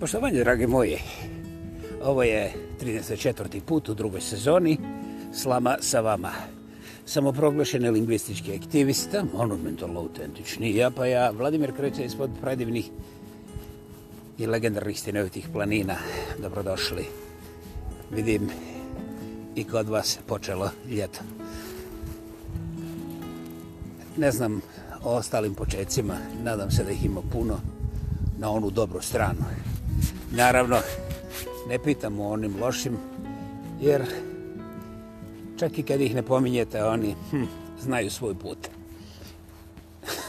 Poštovanje, drage moje, ovo je 34. put u drugoj sezoni. Slama sa vama. Samoproglašeni lingvistički aktivista, monumentalno autentični ja, pa ja, Vladimir Kreća ispod predivnih i legendarnih stinovitih planina. Dobrodošli. Vidim i kod vas počelo ljeto. Ne znam o ostalim početcima, nadam se da ih ima puno na onu dobru stranu. Naravno, ne pitamo onim lošim, jer čak i kad ih ne pominjete, oni hm, znaju svoj put.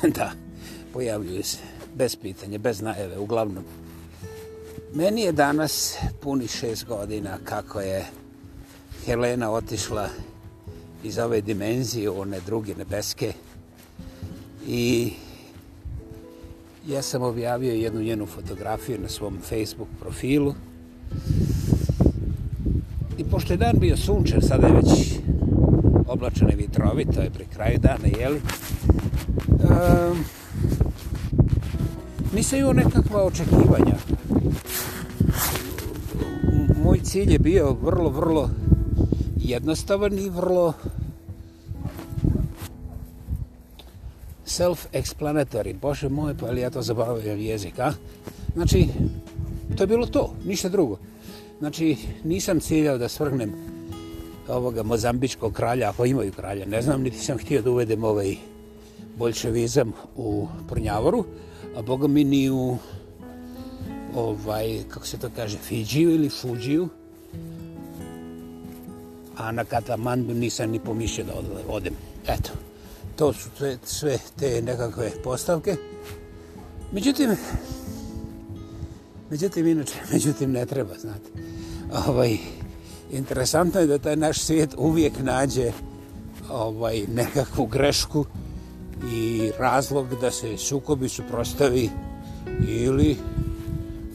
da, pojavljuju se bez pitanja, bez najave, uglavnom. Meni je danas puni šest godina kako je Helena otišla iz ove dimenzije, one druge nebeske. I ja sam objavio jednu njenu fotografiju na svom Facebook profilu. I pošto je dan bio sunčan, sada je već oblačene vitrovi, to je pri kraju dana, jeli? Um, ehm, nisam imao nekakva očekivanja. Moj cilj je bio vrlo, vrlo jednostavan i vrlo self-explanatory. Bože moj, pa ja to zabavljam jezik, a? Znači, to je bilo to, ništa drugo. Znači, nisam ciljao da svrhnem ovoga mozambičkog kralja, ako imaju kralja, ne znam, niti sam htio da uvedem ovaj bolševizam u Prnjavoru, a boga mi ni u ovaj, kako se to kaže, Fidžiju ili Fuđiju, a na Katamandu nisam ni pomišljao da odem. Eto, to su te, sve te nekakve postavke. Međutim, međutim, inače, međutim, ne treba, znate. Ovaj, interesantno je da taj naš svijet uvijek nađe ovaj, nekakvu grešku i razlog da se sukobi suprostavi ili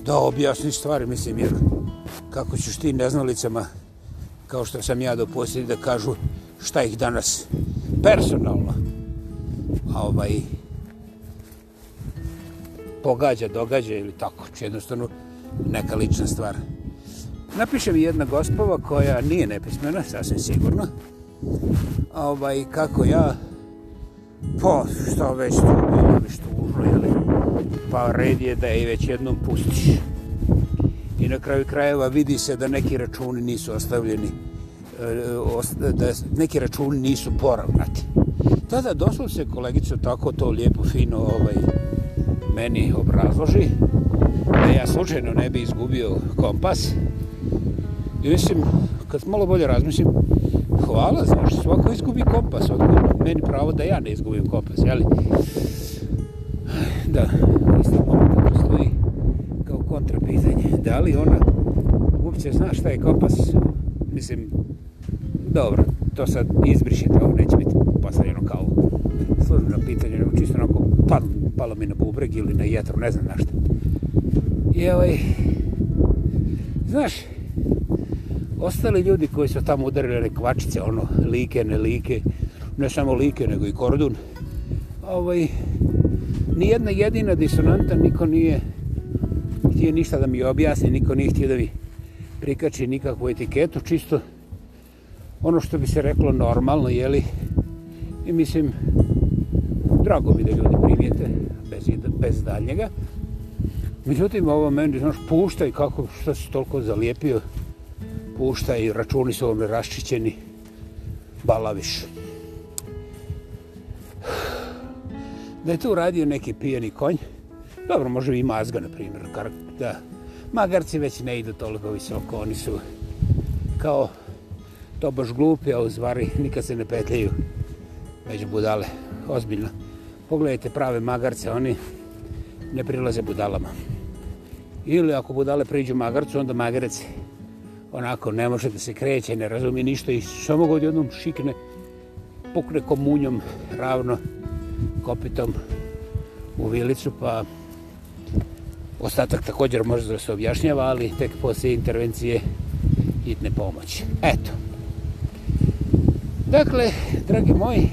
da objasni stvari, mislim, jer kako ćeš ti neznalicama, kao što sam ja dopustiti, da kažu šta ih danas personalno ovaj pogađa, događa ili tako, znači jednostavno neka lična stvar. Napiše mi jedna gospova koja nije nepismena, sasvim sigurno. Ovaj, kako ja, po, pa, što već to bilo, već to užlo, jeli? Pa red je da je već jednom pustiš. I na kraju krajeva vidi se da neki računi nisu ostavljeni, e, da neki računi nisu poravnati. Tada došlo se kolegica tako to lijepo, fino ovaj, meni obrazloži da ja slučajno ne bi izgubio kompas. I mislim, kad malo bolje razmislim, hvala za što svako izgubi kompas, odgovor meni pravo da ja ne izgubim kompas, jeli? Da, isto ono da postoji kao kontrapitanje. Da li ona uopće zna šta je kompas? Mislim, dobro, to sad izbrišite, ovo neće biti pitanju, nego čisto onako pad, palo mi na bubreg ili na jetru, ne znam našta. I ovaj, znaš, ostali ljudi koji su tamo udarili one kvačice, ono, like, ne like, ne samo like, nego i kordun, ovaj, ni jedna jedina disonanta, niko nije htio ništa da mi objasni, niko nije htio da mi prikači nikakvu etiketu, čisto ono što bi se reklo normalno, jeli, i mislim, drago mi da ljudi primijete, bez, bez daljnjega. Međutim, ovo meni, znaš, puštaj, kako, što si toliko zalijepio, puštaj, računi su ovome raščićeni, balaviš. Da je tu radio neki pijeni konj, dobro, može i mazga, na primjer, kar, da, magarci već ne idu toliko visoko, oni su kao to baš glupi, a u zvari nikad se ne petljaju među budale, ozbiljno pogledajte prave magarce, oni ne prilaze budalama. Ili ako budale priđu magarcu, onda magarec onako ne može da se kreće, ne razumije ništa i samo god jednom šikne, pukne komunjom ravno kopitom u vilicu, pa ostatak također može da se objašnjava, ali tek poslije intervencije hitne pomoći. Eto. Dakle, dragi moji,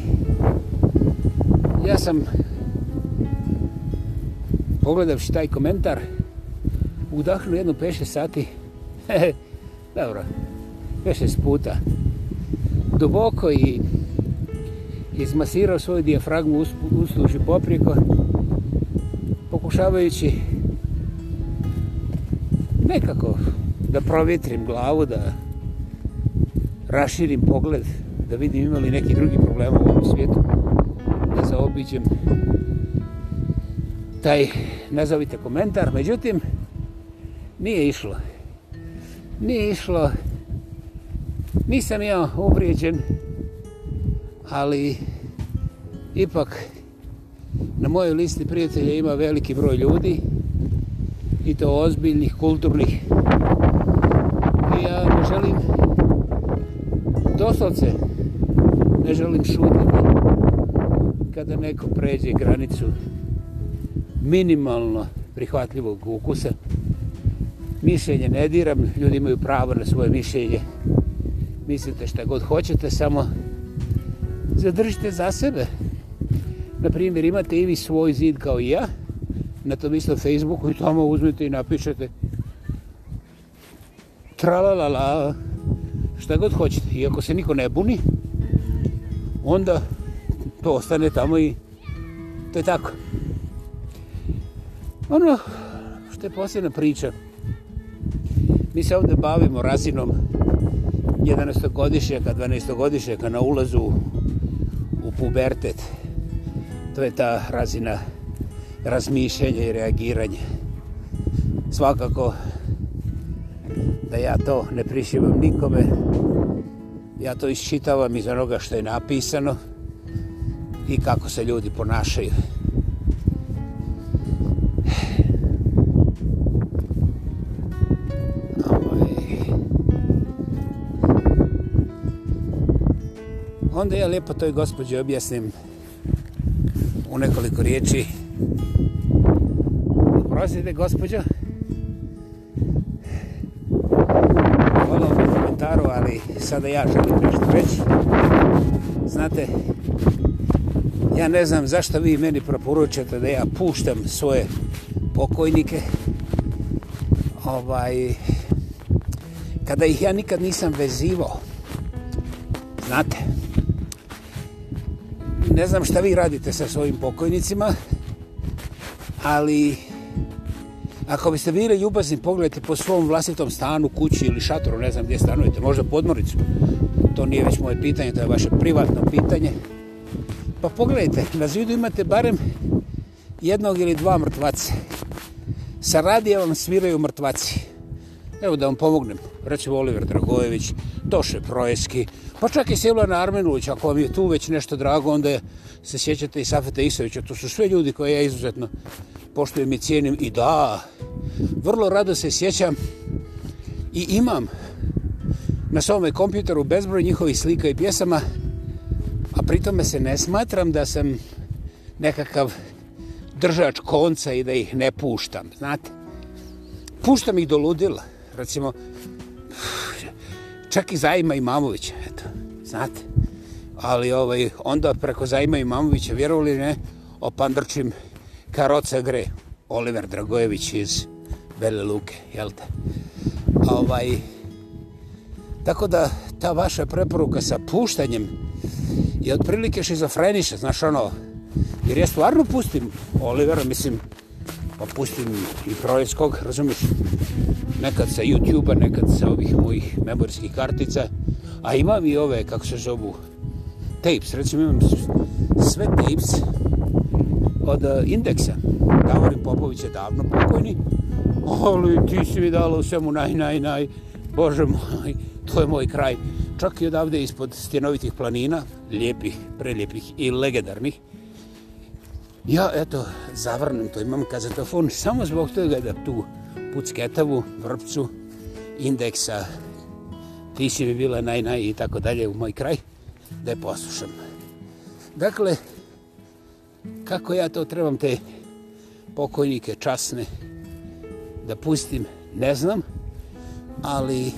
ja sam pogledavši taj komentar udahnu jednu 5-6 sati dobro 5-6 puta duboko i izmasirao svoju dijafragmu usluži poprijeko pokušavajući nekako da provjetrim glavu da raširim pogled da vidim imali neki drugi problem u ovom svijetu zaobiđem taj, nazovite komentar, međutim, nije išlo. Nije išlo. Nisam ja uvrijeđen, ali ipak na mojoj listi prijatelja ima veliki broj ljudi i to ozbiljnih, kulturnih. I ja ne želim doslovce, ne želim šuti kada neko pređe granicu minimalno prihvatljivog ukusa. Mišljenje ne diram, ljudi imaju pravo na svoje mišljenje. Mislite šta god hoćete, samo zadržite za sebe. Naprimjer, imate i vi svoj zid kao i ja, na tom istom Facebooku i tamo uzmete i napišete tralalala, šta god hoćete. I ako se niko ne buni, onda to ostane tamo i to je tako. Ono što je posljedna priča, mi se ovdje bavimo razinom 11-godišnjaka, 12-godišnjaka na ulazu u pubertet. To je ta razina razmišljenja i reagiranja. Svakako da ja to ne prišivam nikome, ja to iščitavam iz onoga što je napisano, i kako se ljudi ponašaju. Ovaj. Onda ja lijepo toj gospođi objasnim u nekoliko riječi. Prosite, gospođo. Hvala vam komentaru, ali sada ja želim nešto reći. Znate, Ja ne znam zašto vi meni proporučate da ja puštam svoje pokojnike. Ovaj, kada ih ja nikad nisam vezivao. Znate. Ne znam šta vi radite sa svojim pokojnicima. Ali... Ako biste bili ljubazni, pogledajte po svom vlastitom stanu, kući ili šatoru, ne znam gdje stanujete, možda podmoricu. To nije već moje pitanje, to je vaše privatno pitanje. Pa pogledajte, na zidu imate barem jednog ili dva mrtvaca. Sa radije vam sviraju mrtvaci. Evo da vam pomognem. Recimo Oliver Dragojević, Toše Projeski, pa čak i Silvana Armenulić, ako vam je tu već nešto drago, onda se sjećate i Safeta Isovića. To su sve ljudi koje ja izuzetno poštujem i cijenim. I da, vrlo rado se sjećam i imam na svome kompjuteru bezbroj njihovih slika i pjesama, pritome se ne smatram da sam nekakav držač konca i da ih ne puštam, znate. Puštam ih do ludila, recimo, čak i zajima Imamovića, eto, znate. Ali ovaj, onda preko zajima Imamovića, vjerovali ne, opandrčim karoce gre, Oliver Dragojević iz Bele Luke, jel te? Ovaj, tako da ta vaša preporuka sa puštanjem, i otprilike šizofreniša, znaš ono, jer ja stvarno pustim Olivera, mislim, pa pustim i Projeckog, razumiješ, nekad sa YouTube-a, nekad sa ovih mojih memorijskih kartica, a imam i ove, kako se zovu, tapes, recimo imam sve tapes od uh, eh, indeksa. Davori Popović je davno pokojni, ali ti si mi dalo svemu naj, naj, naj, Bože moj, to je moj kraj čak i odavde ispod stjenovitih planina, lijepih, prelijepih i legendarnih. Ja, eto, zavrnem to, imam kazetofon, samo zbog toga da tu pucketavu, vrpcu, indeksa, ti si mi bila naj, naj i tako dalje u moj kraj, da je poslušam. Dakle, kako ja to trebam te pokojnike časne da pustim, ne znam, ali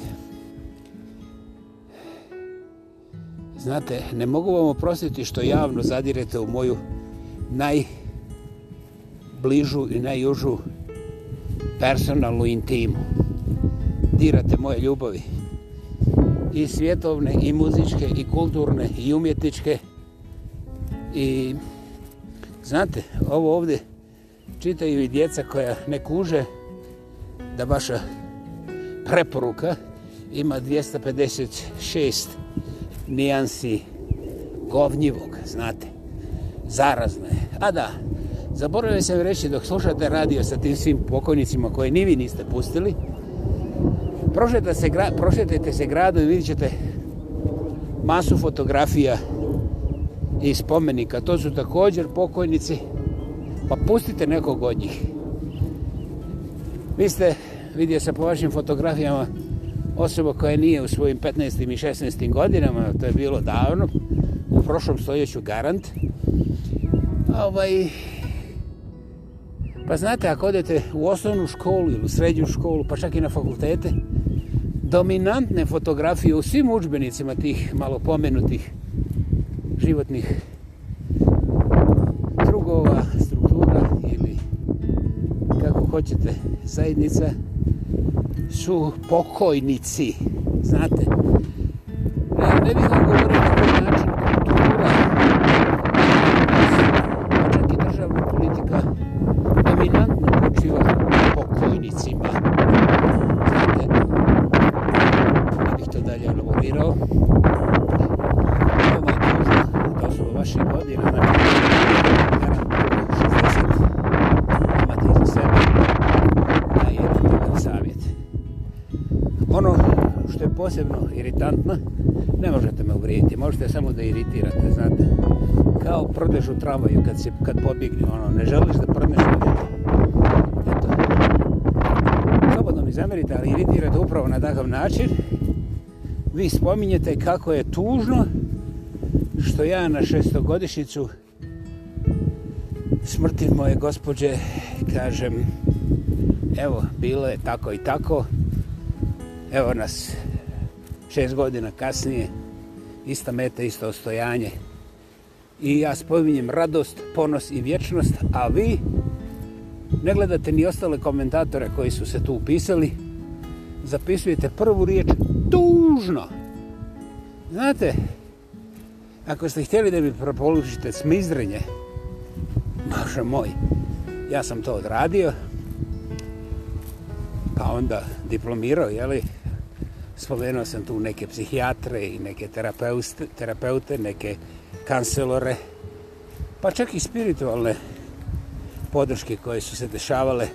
Znate, ne mogu vam oprostiti što javno zadirete u moju najbližu i najjužu personalnu intimu. Dirate moje ljubavi i svjetovne, i muzičke, i kulturne, i umjetničke. I znate, ovo ovdje čitaju i djeca koja ne kuže da vaša preporuka ima 256 nijansi govnjivog, znate, zarazno je. A da, zaboravio sam reći dok slušate radio sa tim svim pokojnicima koje ni vi niste pustili, prošetajte se, gra, se gradom i vidit ćete masu fotografija i spomenika. To su također pokojnici, pa pustite nekog od njih. Vi ste, vidio sam po vašim fotografijama, osoba koja nije u svojim 15. i 16. godinama, to je bilo davno, u prošlom stoljeću garant. Ovaj, pa znate, ako odete u osnovnu školu ili u srednju školu, pa čak i na fakultete, dominantne fotografije u svim učbenicima tih malo pomenutih životnih drugova, struktura ili kako hoćete, zajednica, su pokojnici, znate. Ne, ne bih vam govorio gledaš u tramvaju kad, se, kad pobjegne, ono, ne želiš da prneš u djeta. Eto. Slobodno mi zamerite, ali iritirate upravo na takav način. Vi spominjete kako je tužno što ja na šestogodišnicu smrti moje gospođe kažem evo, bilo je tako i tako evo nas šest godina kasnije ista meta, isto ostojanje i ja spominjem radost, ponos i vječnost, a vi ne gledate ni ostale komentatore koji su se tu upisali, zapisujete prvu riječ tužno. Znate, ako ste htjeli da mi propolučite smizrenje, Bože moj, ja sam to odradio, pa onda diplomirao, jeli? Spomenuo sam tu neke psihijatre i neke terapeute, terapeute neke kancelore, pa čak i spiritualne podrške koje su se dešavale.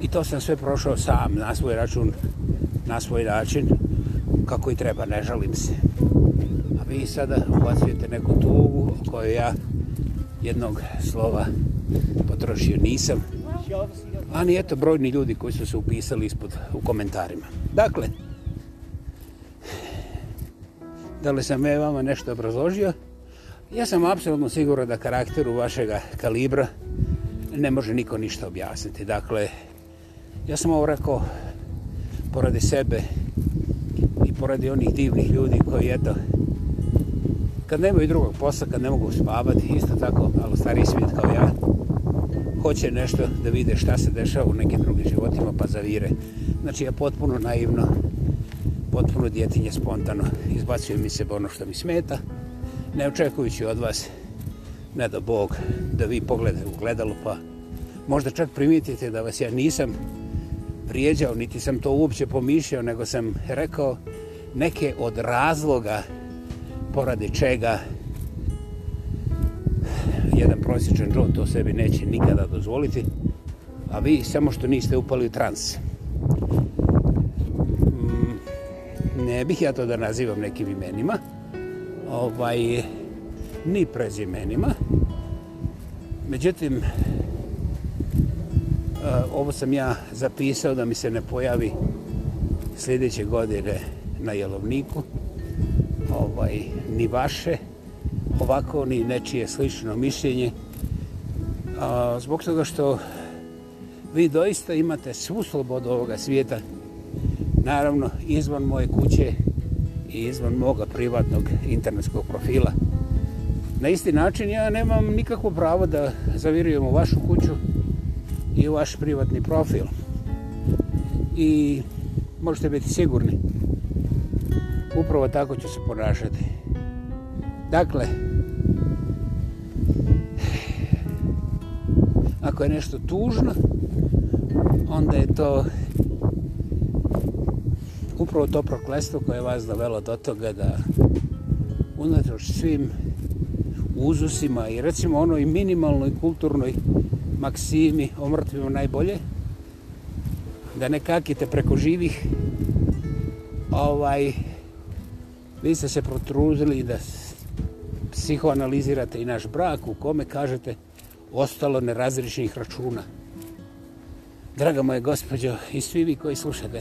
I to sam sve prošao sam, na svoj račun, na svoj način, kako i treba, ne žalim se. A vi sada uvacujete neku tugu o kojoj ja jednog slova potrošio nisam. Ani eto brojni ljudi koji su se upisali ispod u komentarima. Dakle, da li sam ja vama nešto obrazložio? Ja sam apsolutno siguran da karakteru vašega kalibra ne može niko ništa objasniti. Dakle, ja sam ovo rekao poradi sebe i poradi onih divnih ljudi koji, eto, kad nemaju drugog posla, kad ne mogu spavati, isto tako, ali stari svijet kao ja, hoće nešto da vide šta se dešava u nekim drugim životima, pa zavire. Znači, ja potpuno naivno, potpuno djetinje spontano, izbacuje mi se ono što mi smeta, ne očekujući od vas, ne da Bog, da vi pogledate u gledalo, pa možda čak primitite da vas ja nisam prijeđao, niti sam to uopće pomišljao, nego sam rekao neke od razloga poradi čega jedan prosječan džon to sebi neće nikada dozvoliti, a vi samo što niste upali u trans. Mm, ne bih ja to da nazivam nekim imenima, ovaj, ni prezimenima. Međutim, eh, ovo sam ja zapisao da mi se ne pojavi sljedeće godine na jelovniku. Ovaj, ni vaše, ovako ni nečije slično mišljenje. A, zbog toga što vi doista imate svu slobodu ovoga svijeta, naravno izvan moje kuće, i izvan moga privatnog internetskog profila. Na isti način ja nemam nikakvo pravo da zavirujem u vašu kuću i u vaš privatni profil. I možete biti sigurni. Upravo tako ću se ponašati. Dakle, ako je nešto tužno, onda je to upravo to prokletstvo koje je vas dovelo do toga da unatoč svim uzusima i recimo onoj minimalnoj kulturnoj maksimi o mrtvima najbolje, da ne kakite preko živih, ovaj, vi ste se protruzili da psihoanalizirate i naš brak u kome kažete ostalo nerazrišnih računa. Draga moje gospođo i svi vi koji slušate,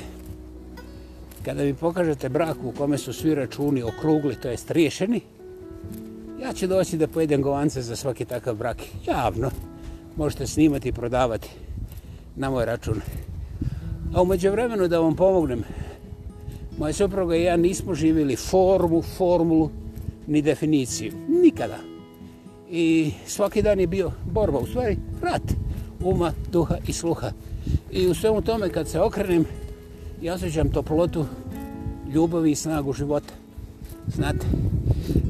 kada mi pokažete brak u kome su svi računi okrugli, to jest riješeni, ja ću doći da pojedem govance za svaki takav brak. Javno. Možete snimati i prodavati na moj račun. A umeđu vremenu da vam pomognem, moja supruga i ja nismo živjeli formu, formulu, ni definiciju. Nikada. I svaki dan je bio borba, u stvari rat, uma, duha i sluha. I u svemu tome kad se okrenem, i osjećam toplotu ljubavi i snagu života. Znate?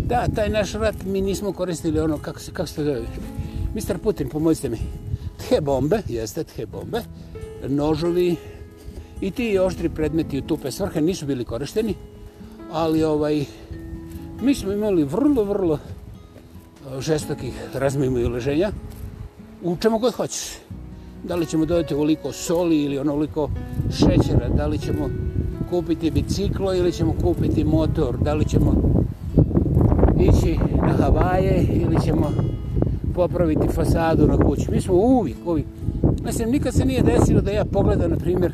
Da, taj naš rat mi nismo koristili ono, kako se, kako se to zove? Mr. Putin, pomozite mi. Te bombe, jeste, te bombe, nožovi i ti oštri predmeti u tupe svrhe nisu bili korišteni, ali ovaj, mi smo imali vrlo, vrlo eh, žestokih razmimo i uleženja. Učemo god hoćeš da li ćemo dodati ovoliko soli ili onoliko šećera, da li ćemo kupiti biciklo ili ćemo kupiti motor, da li ćemo ići na Havaje ili ćemo popraviti fasadu na kući. Mi smo uvijek, uvijek. Mislim, nikad se nije desilo da ja pogledam, na primjer,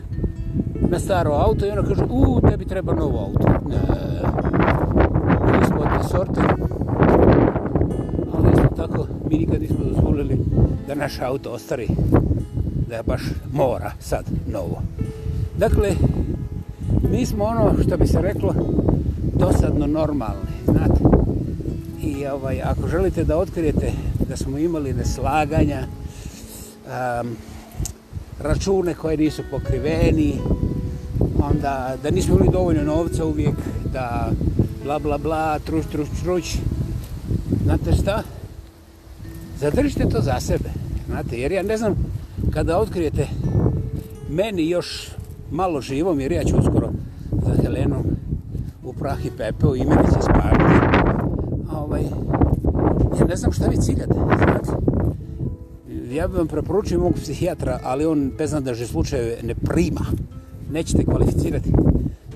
na staro auto i ono kaže, u, tebi treba novo auto. Ne, mi smo od te sorte, ali smo tako, mi nikad nismo dozvolili da naš auto ostari da baš mora sad novo. Dakle, mi smo ono što bi se reklo dosadno normalni, znate. I ovaj, ako želite da otkrijete da smo imali neslaganja, um, račune koje nisu pokriveni, onda da nismo imali dovoljno novca uvijek, da bla bla bla, truć truć truć. Znate šta? Zadržite to za sebe. Znate, jer ja ne znam kada otkrijete meni još malo živom, jer ja ću uskoro za Helenom u prah i pepeo i meni će spaviti. Ovaj, ja ne znam šta vi ciljate. Ja bih vam preporučio mog psihijatra, ali on bez nadnežne slučajeve ne prima. Nećete kvalificirati.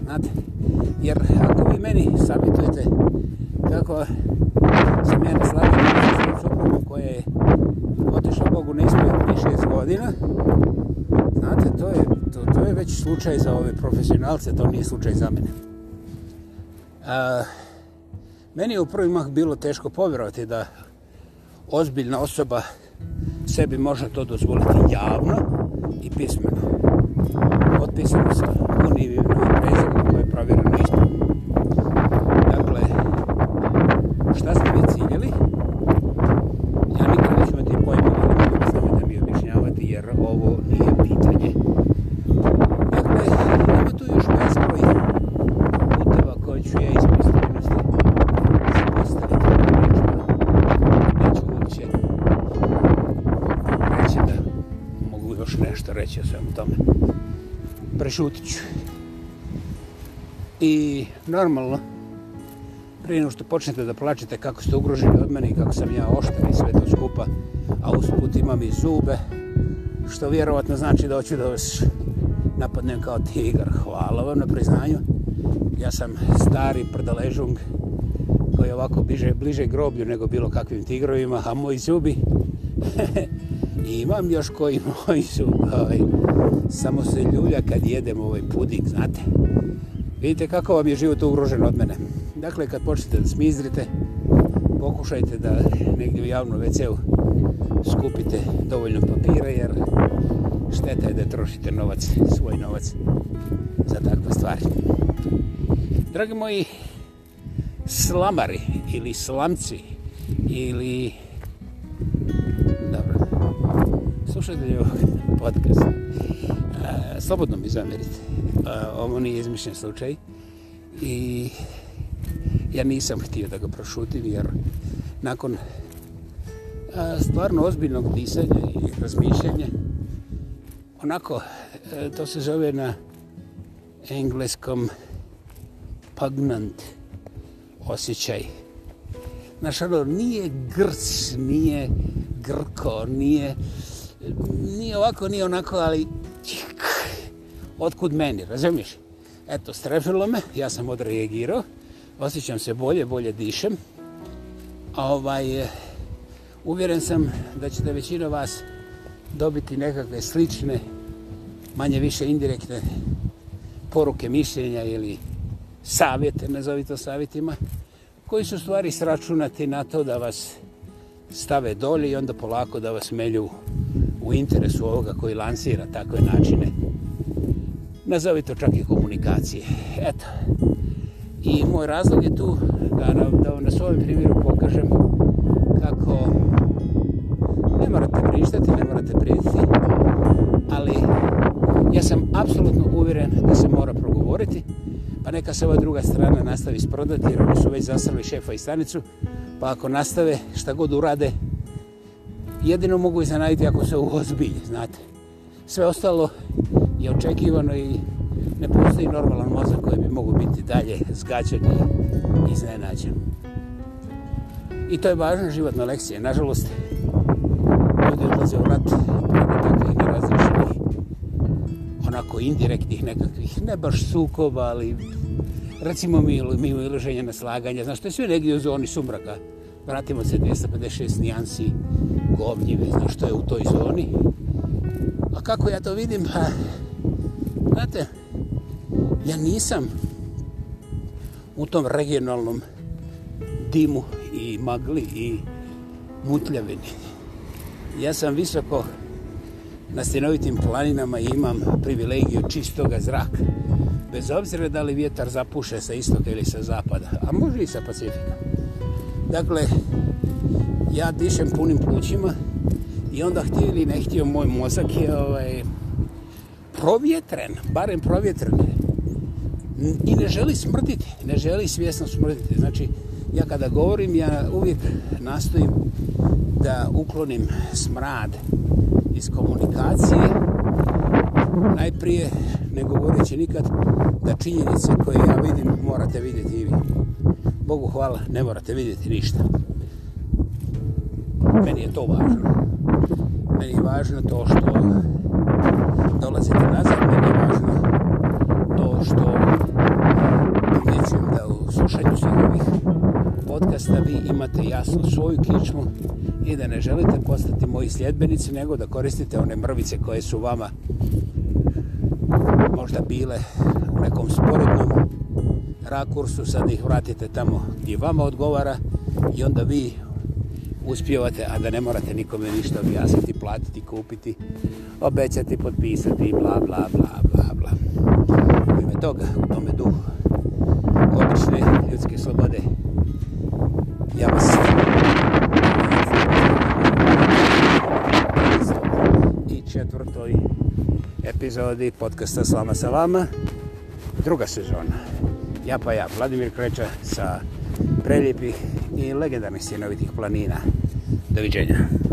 Znate, jer ako vi meni savjetujete kako sam ja na slavu koja je otišla Bogu na ispoj 3-6 godina, znate, to je, to, to je već slučaj za ove profesionalce, to nije slučaj za mene. A, meni je u prvi mah bilo teško povjerovati da ozbiljna osoba sebi može to dozvoliti javno i pismeno. Potpisano sa univivnom prezirom koje je provjerano je pitanje. Dakle, ima tu još bezbroj puteva koje ću ja ispostaviti. Ispostaviti na rečima. Neću uopće reći da mogu još nešto reći o svemu tome. Prešutit ću. I normalno, prije nego što počnete da plačete kako ste ugroženi od mene i kako sam ja oštan i sve to skupa, a usput imam i zube, što vjerovatno znači da hoću da vas napadnem kao tigar. Hvala vam na priznanju. Ja sam stari prdaležung koji je ovako bliže, bliže groblju nego bilo kakvim tigrovima, a moji zubi... I imam još koji moji zubi. Ovaj. Samo se ljulja kad jedem ovaj puding, znate. Vidite kako vam je život ugrožen od mene. Dakle, kad počnete da smizrite, pokušajte da negdje u javnom WC-u skupite dovoljno papira jer šteta je da trošite novac, svoj novac za takve stvari. Dragi moji slamari ili slamci ili dobro slušajte li ovog podcasta e, slobodno mi zamerite e, ovo nije izmišljen slučaj i ja nisam htio da ga prošutim jer nakon stvarno ozbiljnog disanja i razmišljanja. Onako, e, to se zove na engleskom pugnant osjećaj. Znaš, ono, nije grc, nije grko, nije, nije ovako, nije onako, ali tjik, otkud meni, razumiješ? Eto, strefilo me, ja sam odreagirao, osjećam se bolje, bolje dišem. Ovaj, Uvjeren sam da ćete većina vas dobiti nekakve slične, manje više indirektne poruke mišljenja ili savjete, nazovite savjetima, koji su stvari sračunati na to da vas stave dolje i onda polako da vas melju u interesu ovoga koji lansira takve načine. Nazovi to čak i komunikacije. Eto. I moj razlog je tu da, da vam na svojem primjeru pokažem kako ne morate prištati, ne morate prijeti, ali ja sam apsolutno uvjeren da se mora progovoriti, pa neka se ova druga strana nastavi sprodati, jer oni su već zasrali šefa i stanicu, pa ako nastave šta god urade, jedino mogu iznenaditi ako se uozbilje, znate. Sve ostalo je očekivano i ne postoji normalan mozak koji bi mogu biti dalje zgađan i iznenađen. I to je važna životna lekcija. Nažalost, ljudi odlaze u rat, ono takvih nerazrešenih, onako indirektnih nekakvih, ne baš sukova, ali recimo mimo, mimo iloženja na slaganje, znaš, to je sve negdje u zoni sumraka. Vratimo se 256 nijansi govnjive, znaš, što je u toj zoni. A kako ja to vidim? Pa, znate, ja nisam u tom regionalnom dimu i magli i mutljavini. Ja sam visoko na stenovitim planinama i imam privilegiju čistoga zraka. Bez obzira da li vjetar zapuše sa istoka ili sa zapada, a može i sa Pacifika. Dakle, ja dišem punim plućima i onda htio ili ne htio, moj mozak je ovaj, provjetren, barem provjetren. I ne želi smrditi, ne želi svjesno smrditi. Znači, ja kada govorim, ja uvijek nastojim da uklonim smrad iz komunikacije, najprije ne govoreći nikad da činjenice koje ja vidim morate vidjeti i vi. Bogu hvala, ne morate vidjeti ništa. Meni je to važno. Meni je važno to što dolazite nazad, meni je važno da vi imate jasno svoju kičmu i da ne želite postati moji sljedbenici, nego da koristite one mrvice koje su vama možda bile u nekom sporednom rakursu, sad ih vratite tamo gdje vama odgovara i onda vi uspijevate, a da ne morate nikome ništa objasniti, platiti, kupiti, obećati, potpisati i bla, bla, bla, bla, bla. U ime toga, u tome duhu, obične ljudske slobode, epizodi podcasta Slama sa vama, druga sezona. Ja pa ja, Vladimir Kreča sa prelijepih i legendarnih sjenovitih planina. Doviđenja.